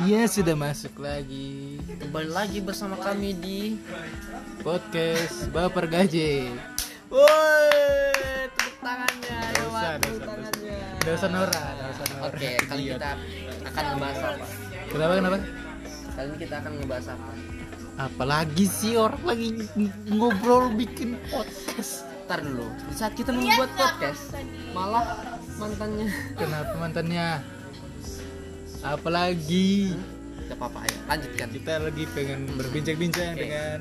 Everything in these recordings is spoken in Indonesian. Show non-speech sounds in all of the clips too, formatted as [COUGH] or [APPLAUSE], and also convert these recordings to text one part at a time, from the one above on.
Dia sudah masuk lagi Kembali lagi bersama kami di podcast Baper Gaji. Woi, tepuk tangannya ya, usah, tepuk tangannya. Gak usah Nora, gak usah Nora. Oke, kali kita akan ngebahas apa? Kenapa kenapa? Kali ini kita akan ngebahas apa? Apalagi sih orang lagi ng- ngobrol bikin podcast. Ntar dulu, di saat kita membuat podcast, malah mantannya Kenapa mantannya? Apalagi? Gak apa-apa ya, lanjutkan. Kita lagi pengen berbincang-bincang Oke. dengan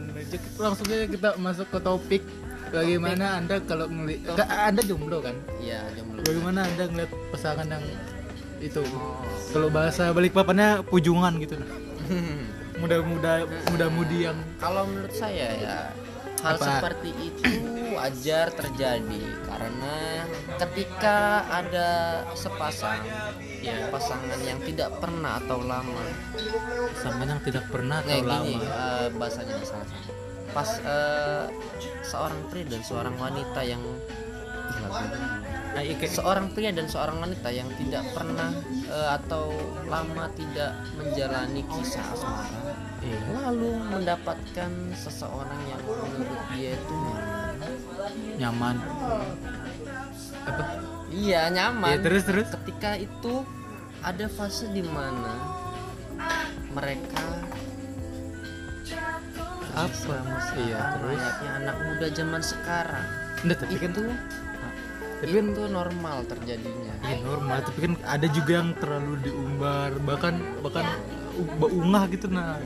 langsung aja kita masuk ke topik. Bagaimana anda kalau ngelihat anda jomblo kan? Iya, jomblo. Bagaimana anda ngeliat pasangan yang itu? Oh. kalau bahasa balik papannya pujungan gitu. [LAUGHS] Muda-muda muda-mudi yang Kalau menurut saya ya hal Apa? seperti itu wajar terjadi karena ketika ada sepasang ya pasangan yang tidak pernah atau lama pasangan yang tidak pernah Nah atau gini lama eh, bahasanya salah. Pas eh, seorang pria dan seorang wanita yang. Nah, iya, seorang pria dan seorang wanita yang tidak pernah eh, atau lama tidak menjalani kisah asmara iya. lalu mendapatkan seseorang yang menurut dia itu nyaman. Nyaman. Apa? Iya nyaman. ya terus terus. Ketika itu ada fase di mana mereka apa? Iya terus. layaknya anak muda zaman sekarang. Nggak, tapi kan itu tapi kan itu normal terjadinya. Ya normal. Tapi kan ada juga yang terlalu diumbar bahkan bahkan ungah gitu nah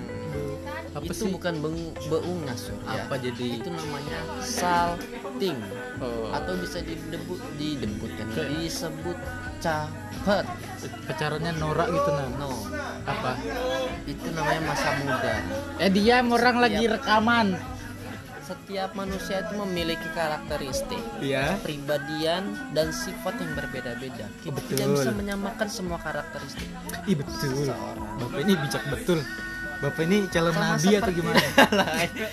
apa itu sih? bukan beng- beungas Sur, ya. apa jadi? Itu namanya salting. Oh, atau bisa didebut didebutkan Kayak- disebut caper. Pacarannya norak gitu nah no. Apa? Itu namanya masa muda. Eh dia orang lagi rekaman. Setiap manusia itu memiliki karakteristik iya. kepribadian dan sifat yang berbeda-beda. Kita Betul. tidak bisa menyamakan semua karakteristik. Ih betul. Seseorang. bapak ini bijak betul bapak ini calon Sama nabi atau gimana? [LAUGHS]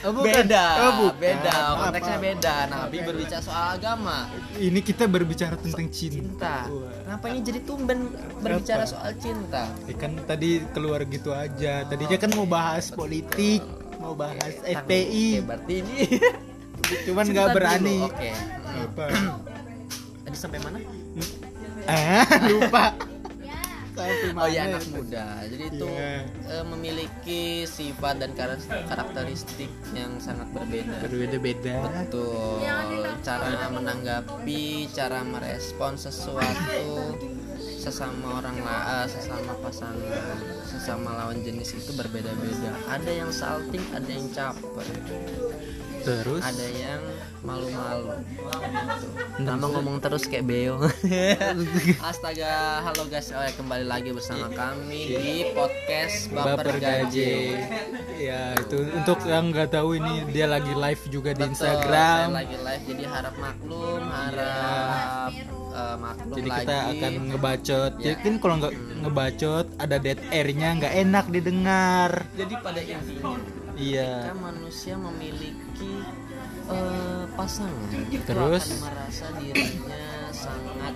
Oh, bukan. beda Oh, bukan. beda. Konteksnya beda. Nabi berbicara soal agama. Ini kita berbicara tentang cinta. cinta. Kenapa ini jadi tumben berbicara Apa? soal cinta? Ya kan tadi keluar gitu aja. Tadinya kan mau bahas politik, mau bahas Oke, FPI, berarti ini [LAUGHS] cuman nggak berani. oke. Apa? tadi sampai mana? Ah, [LAUGHS] lupa. Oh ya anak muda. Jadi itu Iya. eh, memiliki sifat dan kar- karakteristik yang sangat berbeda. Berbeda-beda. betul. Cara menanggapi cara merespon sesuatu sesama orang lah sesama pasangan sesama lawan jenis itu berbeda-beda. Ada yang salting ada yang caper Terus ada yang malu-malu gitu. Nama bisa. ngomong terus kayak beo [LAUGHS] Astaga, halo guys, oh, ya, kembali lagi bersama kami di podcast Baper, Gaji. Ya itu untuk yang nggak tahu ini dia lagi live juga di Betul, Instagram. saya lagi live, jadi harap maklum, harap eh, maklum Jadi lagi. kita akan ngebacot. Ya. Jadi kan kalau nggak ngebacot ada dead airnya nggak enak didengar. Jadi pada intinya, Iya. manusia memiliki eh, pasangan, itu Terus? akan merasa dirinya sangat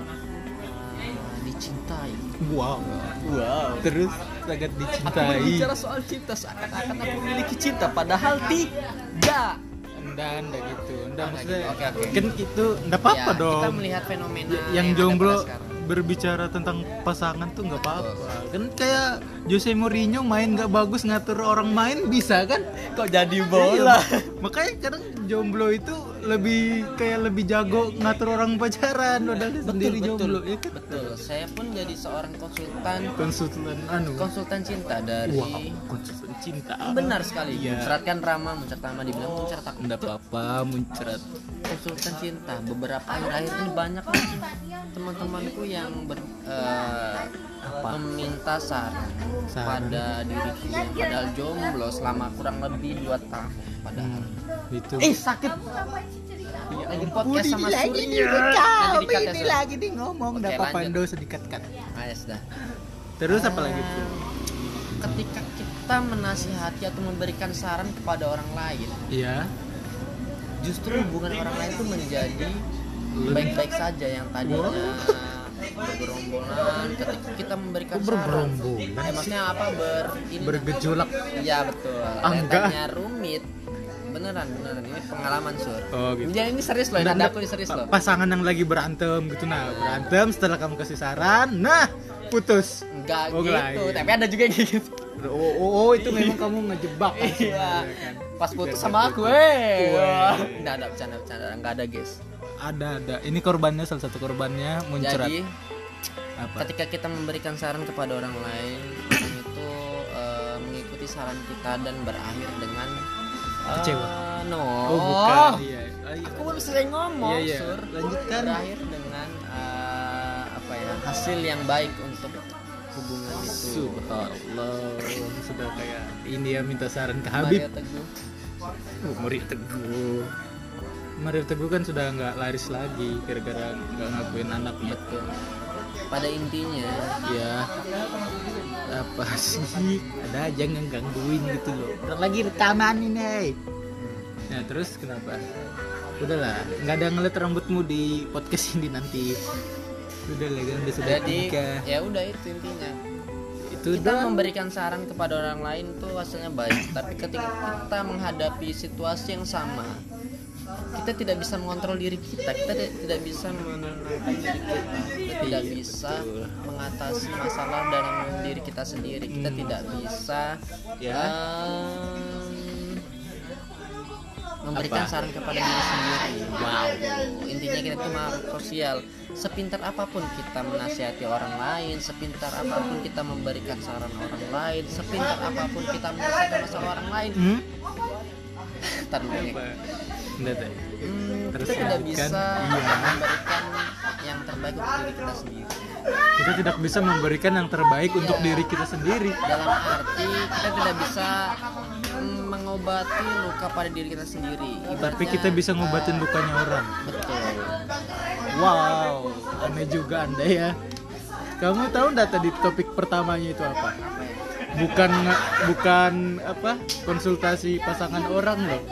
eh, dicintai. Wow. Wow. Terus sangat Aku dicintai. berbicara soal cinta seakan-akan aku memiliki cinta padahal tidak. Enggak, enggak gitu. Enggak Enggak maksudnya. gitu. Oke, oke. Kan itu enggak apa-apa Ya, dong. Kita melihat fenomena yang ada jomblo. Berbicara tentang pasangan tuh nggak apa-apa. Kan kayak Jose Mourinho main nggak bagus ngatur orang main bisa kan? Kok jadi Iya, makanya kadang jomblo itu lebih kayak lebih jago ngatur orang pacaran padahal dia sendiri betul, jomblo ya kan? betul. Saya pun jadi seorang konsultan Konsultan anu. konsultan cinta dari Wah, konsultan cinta. benar sekali. Iya. Muncratkan Rama, muncrat Rama dibilang muncrat aku. Enggak apa-apa muncrat. Konsultan cinta beberapa akhir-akhir ini banyak teman-temanku yang ber, eh, meminta saran Saran. pada diriku yang padahal jomblo selama kurang lebih 2 tahun padahal. Itu. Eh sakit. Lagi podcast sama lagi Suri. nih ya, ini lagi nih ngomong Oke, dapat pando sedikit kan. Ah, ya sudah. Terus apa lagi? Eh, Ketika kita menasihati atau memberikan saran kepada orang lain, Iya. justru hubungan orang lain itu menjadi baik-baik saja yang tadinya bergerombolan ketika kita memberikan saran. Bergerombolan eh, maksudnya apa ber ini bergejolak. iya betul. Ah, rumit. Beneran beneran. Ini pengalaman sur. Oh, gitu. Ya, ini serius loh ini ada aku ini serius loh. pasangan yang lagi berantem gitu. Nah berantem setelah kamu kasih saran nah putus. Enggak Oh, gitu. iya. tapi ada juga yang gitu. Oh, oh, oh, itu memang kamu ngejebak kan iya. sebenarnya kan. pas putus sama aku eh. Enggak ada bercanda bercanda. Enggak ada guys ada ada. Ini korbannya salah satu korbannya muncrat. Jadi apa? ketika kita memberikan saran kepada orang lain orang itu eh, mengikuti saran kita dan berakhir dengan eh, Kecewa. no. Oh bukan. Iya Ah, iya. aku baru selesai ngomong Iya, iya. sur. Lanjutkan. berakhir dengan eh, apa ya hasil yang baik untuk hubungan itu. Subhanallah. Sudah kayak ini ya minta saran ke Habib. Mario Teguh. Oh, Mario Teguh Mario Teguh kan sudah nggak laris lagi gara-gara nggak ngakuin anaknya betul. Pada intinya. Ya apa sih? Ada aja yang gangguin gitu loh. Lagi rekaman ini nah terus kenapa? Udahlah nggak ada ngeliat rambutmu di podcast ini nanti. Udah lah kan udah sudah ya udah itu intinya. Itu kita udah memberikan saran kepada orang lain tuh hasilnya baik. Tapi ketika kita menghadapi situasi yang sama kita tidak bisa mengontrol diri kita kita ti- tidak bisa menenangkan diri kita kita tidak bisa betul. mengatasi masalah dalam diri kita sendiri kita Hmm. tidak bisa Ya. em, memberikan Apa? saran kepada diri sendiri wow intinya kita itu makhluk sosial sepintar apa pun kita menasihati orang lain sepintar apa pun kita memberikan saran orang lain sepintar apa pun kita menyelesaikan masalah orang lain hmm? Ntar dulu nih. apa Nggak tahu. Hmm, Terus kita tidak lanjutkan. bisa Iya. memberikan yang terbaik untuk diri kita sendiri kita tidak bisa memberikan yang terbaik untuk diri kita sendiri dalam arti kita tidak bisa mm, mengobati luka pada diri kita sendiri tapi Ibaratnya, kita bisa ngobatin lukanya orang betul wow aneh juga anda ya kamu tahu nggak tadi topik pertamanya itu apa apa ya? bukan bukan apa konsultasi pasangan orang loh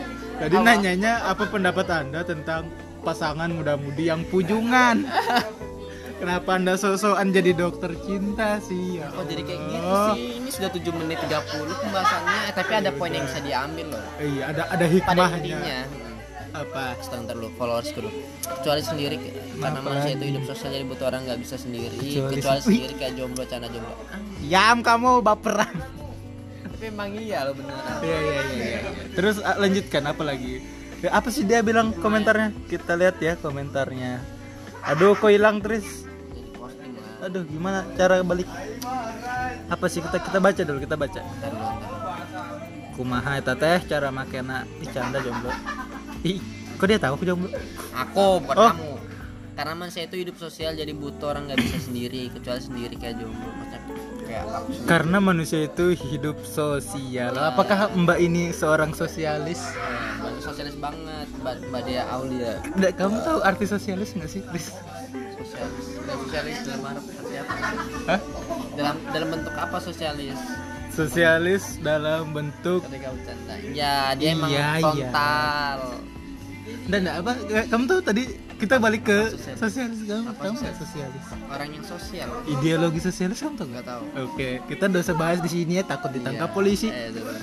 tadi Apa? nanyanya apa pendapat anda tentang pasangan muda-mudi yang pujungan? [LAUGHS] Kenapa anda sok-sokan jadi dokter cinta sih? Ya kok jadi kayak gitu sih? Ini sudah 7 menit 30 pembahasannya eh, tapi ada poin yang bisa diambil loh. Iya ada ada pada hikmahnya intinya hmm, apa Sebentar dulu followers dulu. Kecuali sendiri karena Apa manusia itu hidup sosial jadi butuh orang nggak bisa sendiri. Kecuali kecuali, se- sendiri kayak jomblo cana jomblo yam kamu baperan tapi emang iya loh beneran Iya iya iya. iya. Terus ah, lanjutkan apa lagi? Ya, apa sih dia bilang komentarnya? Kita lihat ya komentarnya. Aduh, kok hilang Tris? Aduh, gimana cara balik? Apa sih kita kita baca dulu, kita baca. Kumaha eta teh cara makena Ih, canda jomblo. Ih, kok dia tahu aku jomblo? aku bukan Oh. kamu karena manusia itu hidup sosial jadi butuh orang nggak bisa sendiri kecuali sendiri kayak jomblo maksudnya kayak Karena manusia itu hidup sosial. Apakah Mbak ini seorang sosialis? Mbak sosialis banget mbak mbak Dea Aulia Nggak, kamu tahu arti sosialis nggak sih, Tris? sosialis sosialis dalam arti apa Hah? dalam dalam bentuk apa sosialis Sosialis dalam bentuk ketika bercanda ya dia emang Iya, iya. frontal Dan apa? Kamu tahu tadi kita balik ke Sosialis. sosialis kamu tahu nggak sosialis? orang yang sosial Ideologi sosialis kamu tahu nggak? tahu Oke, kita usah bahas di sini ya takut ditangkap Iya. polisi. eh, bener.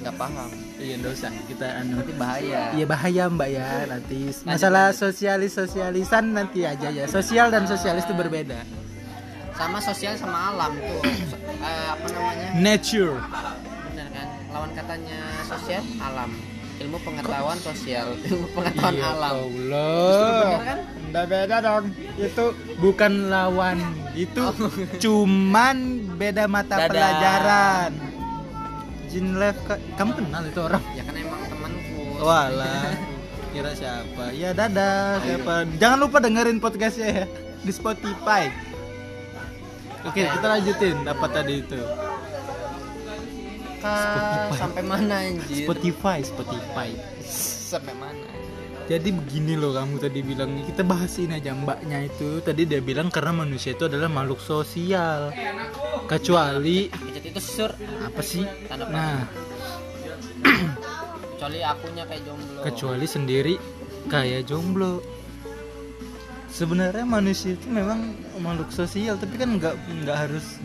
nggak paham Iya nggak usah kita anu. nanti bahaya Iya bahaya mbak ya nanti masalah sosialis sosialisan nanti aja ya sosial dan sosialis itu berbeda. sama sosial sama alam tuh eh, apa namanya Nature. bener kan lawan katanya sosial alam ilmu pengetahuan sosial [LAUGHS] ilmu pengetahuan Iya, alam Allah. bener kan? Nggak beda dong. Itu bukan lawan. Itu [LAUGHS] cuman beda mata Dadah. pelajaran. Jin Lev, ka- kamu kenal itu orang? ya kan emang temanku Walah, kira siapa? Ya dadah, siapa? Jangan lupa dengerin podcastnya ya di Spotify. Oke, kita lanjutin apa tadi itu. Kak, sampai mana anjir? Spotify, Spotify. sampai mana Jadi begini loh kamu tadi bilang kita bahas ini aja mbaknya itu. Tadi dia bilang karena manusia itu adalah makhluk sosial. Kecuali itu sur. Apa sih? Nah, kecuali akunya kayak jomblo. Kecuali sendiri kayak jomblo. sebenarnya manusia itu memang makhluk sosial tapi kan nggak nggak harus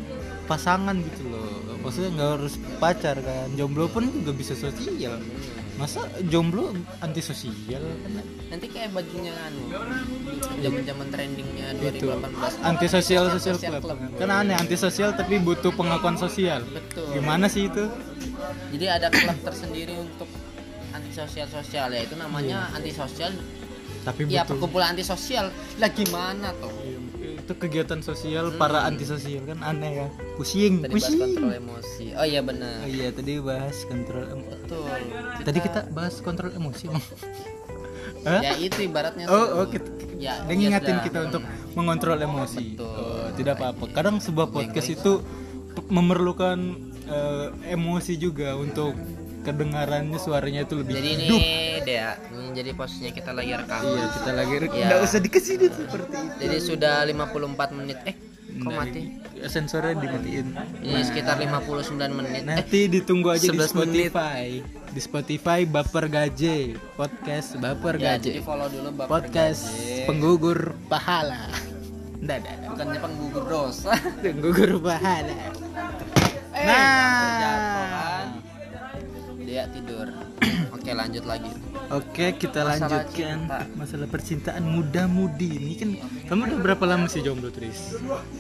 pasangan gitu loh maksudnya nggak harus pacar kan. Jomblo pun juga bisa sosial. Masa jomblo antisosial? Kan nanti kayak bajunya anu zaman zaman trendingnya itu 2018 antisosial sosial club. club. kan aneh antisosial tapi butuh pengakuan sosial. Betul. Gimana sih itu? Jadi ada klub tersendiri untuk antisosial sosial ya. Itu namanya Iya. antisosial. Tapi ya butuh. perkumpulan antisosial. Lah gimana tuh itu kegiatan sosial para antisosial kan aneh ya. Pusing tadi bahas pusing. kontrol emosi. Oh iya benar. Oh iya tadi bahas kontrol emo- betul. Tadi kita bahas kontrol emosi. Emang [LAUGHS] Hah? ya itu ibaratnya Oh, oh kita, ya dia iya ngingetin sudah. kita untuk mengontrol emosi. Betul. Oh, tidak apa-apa. Kadang sebuah podcast itu memerlukan eh, emosi juga untuk kedengarannya suaranya itu lebih jadi ini hidup. Ini jadi posisinya kita lagi rekam Iya, kita lagi Ya. nggak usah dikasih dia seperti itu. jadi sudah 54 menit eh kok Nah, mati Sensornya dimatiin. ini sekitar 59 menit eh Nanti ditunggu aja di 11 menit. Spotify. Di Spotify Baper Gaje, podcast Baper ya Gaje. jadi follow dulu Bapak Podcast Gaje. penggugur pahala. Nggak, nggak, nggak. bukannya penggugur dosa Penggugur pahala. Eh, Nah. Dia tidur [CLEARS THROAT] oke lanjut lagi Oke, kita Masalah lanjutkan cinta. masalah percintaan muda-mudi ini kan. Kamu udah berapa lama sih jomblo, Tris?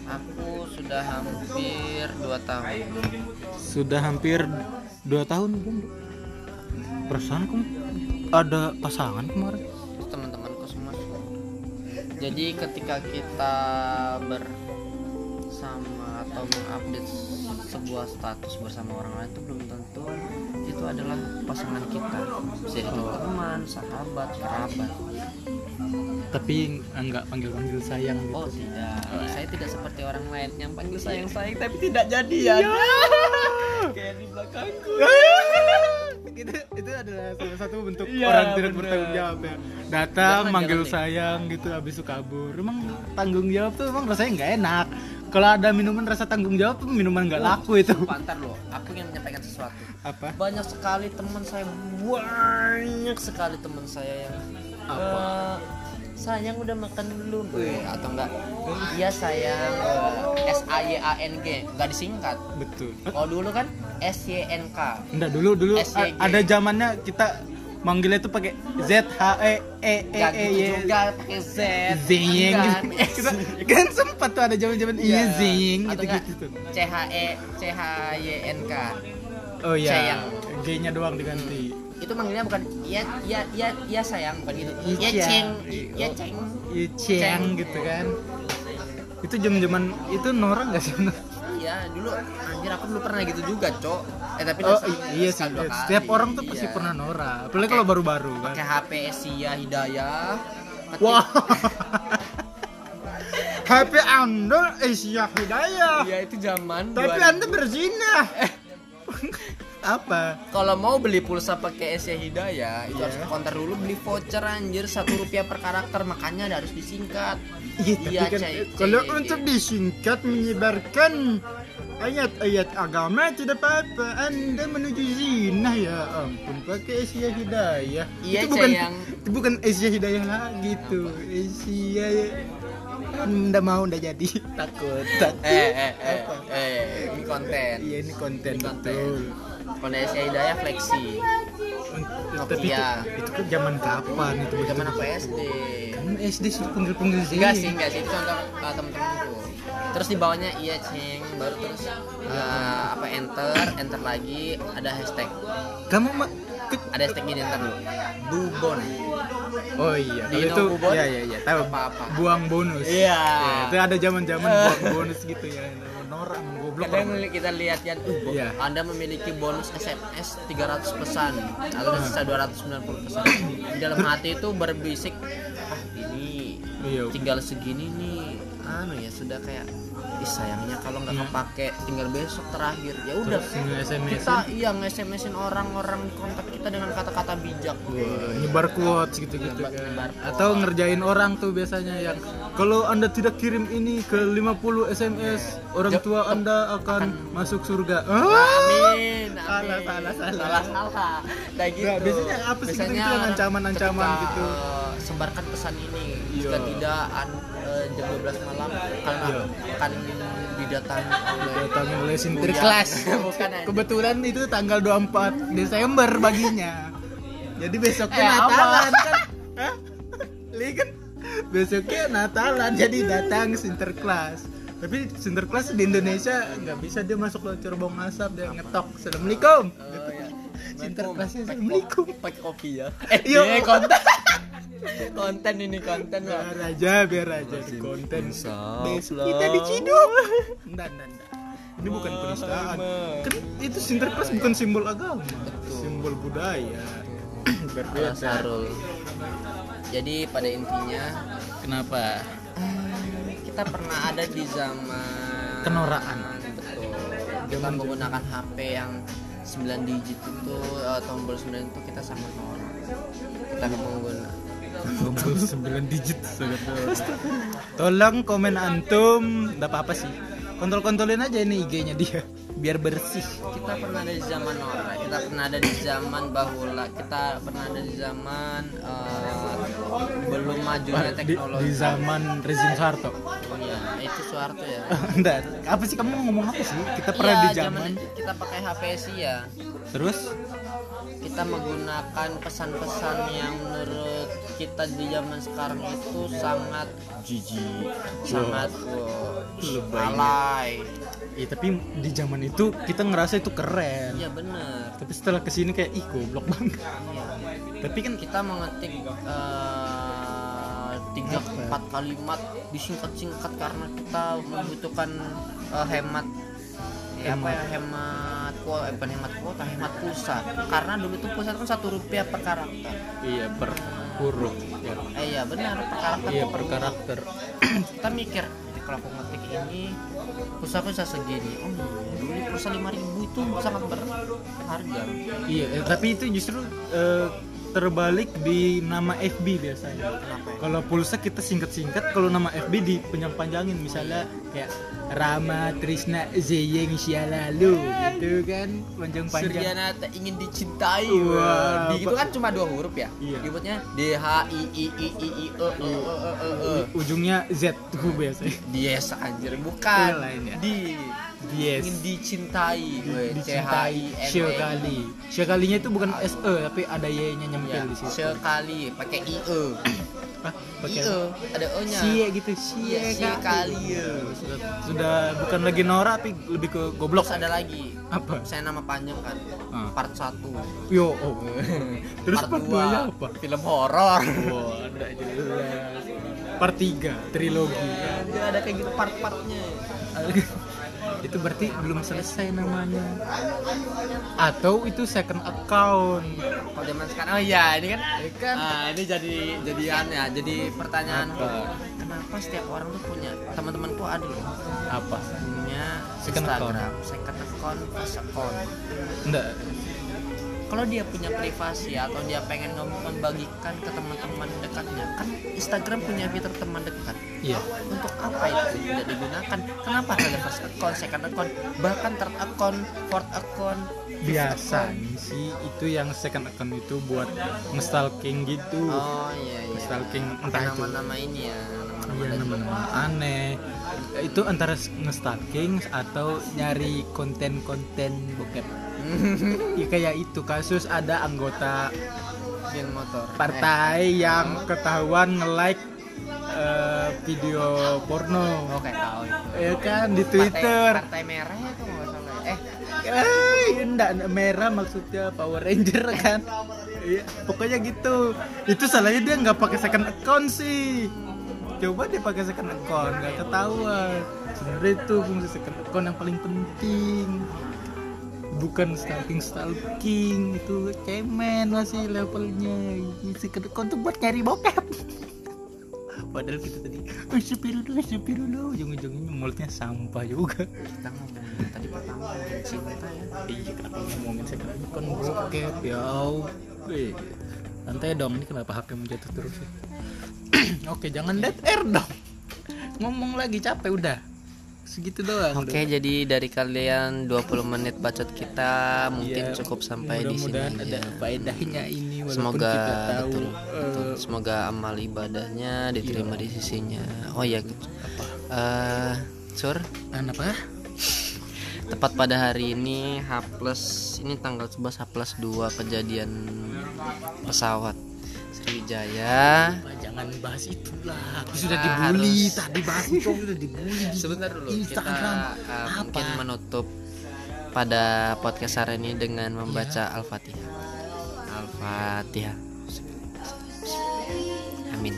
aku sudah hampir 2 tahun Sudah hampir 2 tahun jomblo. Perasaan kamu ada pasangan kemarin? Teman-temanku semua jadi ketika kita bersama atau mengupdate sebuah status bersama orang lain itu belum tentu itu adalah pasangan kita bisa itu Oh. teman sahabat kerabat Tapi enggak panggil-panggil sayang gitu. oh tidak saya tidak seperti orang lain yang panggil sayang sayang tapi tidak jadi ya [LAUGHS] kayak di belakangku [LAUGHS] itu itu adalah salah satu bentuk Iya, orang tidak bener. bertanggung jawab ya. Datang manggil sayang gitu habis itu kabur. Emang tanggung jawab tuh emang rasanya nggak enak. Kalau ada minuman rasa tanggung jawab tuh minuman nggak laku itu. pantar loh aku ingin menyampaikan sesuatu Apa? banyak sekali teman saya banyak sekali teman saya yang Apa? eh, sayang udah makan belum Weh, atau enggak iya sayang eh, S A Y A N G nggak disingkat Betul. kalau dulu kan S Y N K Enggak dulu dulu ada zamannya kita manggilnya tuh pakai Z H E E E E gitu Y. juga pakai Z Zing kan [LAUGHS] kita kan sempat tuh ada zaman-zaman iya zing gitu gitu. C H E C H Y N K Oh iya. Sayang. G-nya doang diganti. itu manggilnya bukan iya iya iya iya sayang bukan gitu iya Iya, ceng Ceng. iya ceng Iya ceng gitu kan. Itu jam-jaman itu norak gak sih? Iya, dulu anjir aku dulu pernah gitu juga, Cok. Eh tapi Oh iya sih. dua Setiap orang tuh pasti Iya. pernah norak. Apalagi kalau baru-baru kan. pakai HP Asia Hidayah. Wah. [LAUGHS] HP Anda Asia Hidayah. Iya, itu zaman Tapi 2000. Anda berzina. [LAUGHS] Apa? kalau mau beli pulsa pakai Asia Hidayah, itu Iya. harus ke counter dulu beli voucher anjir satu rupiah per karakter, makanya harus disingkat. Iya, Iya, kan kalau untuk disingkat menyebarkan ayat-ayat agama tidak apa-apa. Anda menuju zina ya ampun pakai Asia Hidayah. Iya, itu bukan sayang. itu bukan Asia Hidayah lagi tuh. Asia Anda mau udah jadi [LAUGHS] takut takut. Eh, eh, eh, Apa? eh, ini konten. Iya ini konten Ini konten. betul. Kalau Asia Hidayah fleksi. Tapi itu, Nokia. itu kan zaman kapan itu? Zaman apa SD? Kan SD sih panggil-panggil zina. Enggak sih, enggak sih, itu contoh uh, temen-temenku Terus di bawahnya iya ceng, baru terus uh, apa enter, enter lagi, ada hashtag Kamu ma- ke- Ada hashtag gini ntar dulu Bubon Oh iya, kalau itu Bubon? iya iya iya, tahu Apa-apa. buang bonus. Iya. Ya, itu ada zaman-zaman [LAUGHS] buang bonus gitu ya. Norak goblok. Kadang orang. kita lihat ya, uh, Iya. Anda memiliki bonus SMS 300 pesan Atau sisa 290 pesan Di dalam hati itu berbisik Ah ini Iya. tinggal segini nih Anu ya, sudah kayak Ih sayangnya kalau nggak Iya. kepake tinggal besok terakhir ya udah kita iya nge-SMS-in orang-orang kontak kita dengan kata-kata bijak Wah, nyebar quotes gitu-gitu Nyebar- kan. nyebar quotes. Atau ngerjain orang tuh biasanya yang kalau Anda tidak kirim ini ke 50 SMS, orang Jep- tua Anda akan masuk surga. Ah! amin, amin. Salah, salah, salah. salah salah nah gitu Nggak, biasanya apa sih gitu-gitu yang ancaman-ancaman ketika, gitu. eh, sebarkan pesan ini jika Iya. tidak an- jam 12 malam karena Iya. akan didatangi oleh datangin oleh sinter [LAUGHS] Bukan. kelas Bukan, anjing. kebetulan itu tanggal 24 Desember baginya jadi besoknya Eh, Natalan kan Hah? Li kan besoknya Natalan jadi datang sinterklas tapi sinterklas di Indonesia nggak bisa dia masuk ke buang asap dia ngetok assalamualaikum Oh, ya. sinterklasnya assalamualaikum pakai kopi ya Yo. eh konten [LAUGHS] konten ini konten lah biar aja biar aja. Di konten. kita diciduk. Enggak enggak enggak ini bukan penistaan. kan itu sinterklas bukan simbol agama simbol budaya. Berbeda Sarul jadi pada intinya kenapa? kita pernah ada di zaman Kenorakan. betul. Kita menggunakan HP yang 9 digit itu eh, tombol 9 itu kita sangat norak kita menggunakan tombol 9 digit. Tolong komen antum. Enggak apa-apa sih. Kontrol-kontrolin aja ini IG-nya dia biar bersih. Kita pernah ada di zaman norak kita pernah ada di zaman bahula kita pernah ada di zaman eh, belum majunya di, teknologi. di zaman rezim Soeharto. Oh iya, itu Soeharto ya. [LAUGHS] Enggak apa sih kamu ngomong apa sih? Kita pernah Iya, di zaman kita pakai HP sih ya. Terus? Kita menggunakan pesan-pesan yang menurut kita di zaman sekarang itu sangat jijik, sangat Lebay. alay. ya tapi di zaman itu kita ngerasa itu keren Iya bener. tapi setelah ke sini kayak ih goblok banget Iya. tapi kan Kita mengetik eh, tiga empat kalimat disingkat-singkat karena kita membutuhkan eh, hemat eh, apa ya hemat kuota, bukan hemat kuota, hemat pulsa. Karena dulu itu pulsa itu kan satu rupiah per karakter. iya per huruf ya. Eh iya benar per karakter. iya per karakter [CLEARS THROAT] kita mikir kalau aku ngetik ini pulsa aku bisa segini oh dulu ini pulsa 5000 itu sangat berharga iya eh, tapi itu justru eh, terbalik di nama FB biasanya. Ya? kalau pulsa kita singkat-singkat kalau nama FB dipanjang-panjangin misalnya kayak Rama Trisna Zeyeng Sialalu gitu kan. Panjang-panjang. Suryana tak ingin dicintai. Wah, di itu kan cuma dua huruf ya? Iya. dibuatnya D H I I I I I E E E E E. Ujungnya Z tuh biasanya. Dies anjir. Bukan. Ya. di Yes. Ingin dicintai gue. Dicintai. Sekali sekalinya itu bukan SE tapi ada Y-nya nyempil ya, di situ. sekali pakai I E I pakai E ada O nya Sie gitu sie ya. sudah, sudah bukan lagi Nora tapi lebih ke goblok. Terus ada lagi. Apa? Saya nama panjang kan. Ah. part 1 yo oh. [LAUGHS] Terus part, dua, 2 nya apa? Film horor. Wah ada jelas. Part 3 trilogi. Dia ada kayak gitu part-partnya [LAUGHS] itu berarti belum selesai namanya. Atau itu second account? Kalau zaman sekarang oh iya ini kan Ya kan? ah, ini jadi jadian ya jadi pertanyaan. Kenapa setiap orang tuh punya teman-temanku ada loh apa? Punya Second Instagram second account first account. Enggak kalau dia punya privasi atau dia pengen membagikan ke teman-teman dekatnya. Kan Instagram punya fitur teman dekat. Iya. Untuk apa itu tidak digunakan? Kenapa ada first account second account bahkan third account fourth account? Biasanya sih itu yang second account itu buat nge-stalking gitu. Oh iya iya. Stalking entah itu nama-nama ini ya nama-nama nama-nama aneh itu antara nge-stalking atau nyari konten-konten bokep? [LAUGHS] Ya kayak itu kasus ada anggota geng motor. partai yang ketahuan nge-like eh, video porno. Eh, oke tahu itu. Ya kan di Partai- Twitter. partai, merah itu nggak salah. Ya. eh. Eh, enggak merah maksudnya Power Ranger [LAUGHS] kan? Iya, pokoknya gitu. Itu salahnya dia nggak pakai second account sih. Coba dia pakai second account, nggak ketahuan. Sebenarnya itu fungsi second account yang paling penting. Bukan stalking stalking itu cemen masih levelnya. Second account tuh buat nyari bokep. [LAUGHS] Padahal kita tadi "Oh, sepiru dulu, sepiru dulu, ujung-ujungnya mulutnya sampah juga. kita ngomongin tadi pertama ngomongin cinta ya Iya kenapa ngomongin second account bokep ya Allah. Santai dong ini kenapa HP jatuh terus ya? [CLEARS THROAT] Oke jangan dead air dong. Ngomong lagi capek udah. Segitu doang Oke, jadi dari kalian 20 menit bacot kita mungkin Iya, cukup sampai di sini. Ada ya. faedahnya ini walaupun semoga kita tahu betul, eh, betul. semoga amal ibadahnya diterima di sisinya. Oh ya eh sur? An apa? Tepat pada hari ini H plus ini tanggal 11 H plus 2 kejadian pesawat Sriwijaya. Jangan bahas itulah aku sudah Kita dibully harus- tadi bahas itu sudah dibully di sebentar dulu kita Instagram. uh, Apa? mungkin menutup pada podcast hari ini dengan membaca Al-Fatihah. Al-Fatihah. Amin.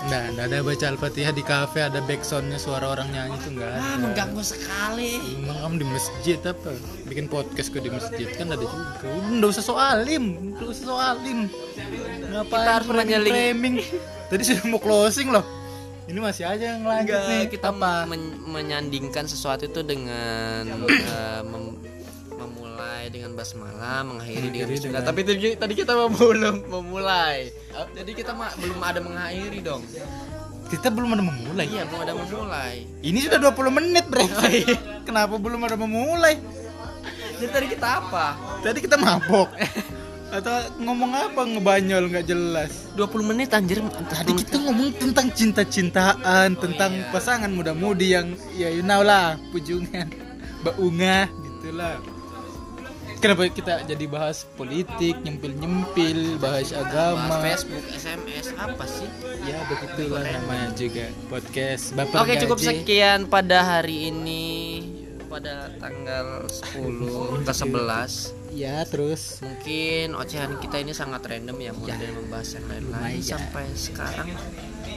Nah, nggak ada baca Al-Fatihah di kafe ada backsoundnya suara orang nyanyi tuh nggak ada. ah mengganggu sekali. Emang kamu di masjid apa? Bikin podcast ke di masjid? Kan ada juga. Udah nggak usah soalim, nggak usah soalim. Ngapain Kita harus menyeling- framing? [LAUGHS] Tadi sudah mau closing loh. Ini masih aja yang lanjut nih. kita apa? men- menyandingkan sesuatu itu dengan eh, mem- memulai dengan basmalah mengakhiri dengan bismillah tapi tadi, tadi kita [LAUGHS] belum memulai jadi kita belum ada mengakhiri dong Kita belum ada memulai. iya belum ada memulai Ini sudah 20 menit, Bre. Kenapa belum ada memulai? jadi tadi kita apa Tadi kita mabok. [LAUGHS] Atau ngomong apa ngebanyol nggak jelas. 20 menit anjir Tadi kita ngomong tentang cinta-cintaan, tentang iya. pasangan muda-mudi yang ya you know lah, pujungan, [LAUGHS] baunga gitulah. Kenapa kita jadi bahas politik, nyempil-nyempil, bahas Bahas agama? Facebook SMS apa sih Ya begitulah namanya juga podcast. Bapak Oke cukup gaji. sekian pada hari ini pada tanggal 10 ke 11 Ya terus mungkin ocehan kita ini sangat random ya mulai dari membahas yang lain-lain Lumayan. sampai sekarang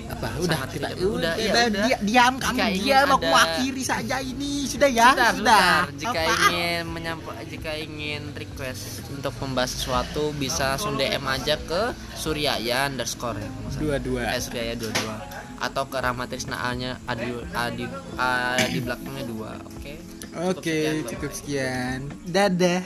apa? Udah Sangat kita tidak- udah, ya udah, udah. dia- diam kamu Jika diam aku ada- akhiri saja ini sudah ya Bentar, sudah. bentar. Jika Apa? ingin menyampaikan jika ingin request untuk membahas sesuatu bisa langsung DM aja ke Suryaya underscore ya. salah. Dua-dua. Eh, Suryaya dua dua atau ke Rahmatrisna A nya adi, adi, A di belakangnya dua oke Cukup Oke, Bang. cukup sekian. Dadah.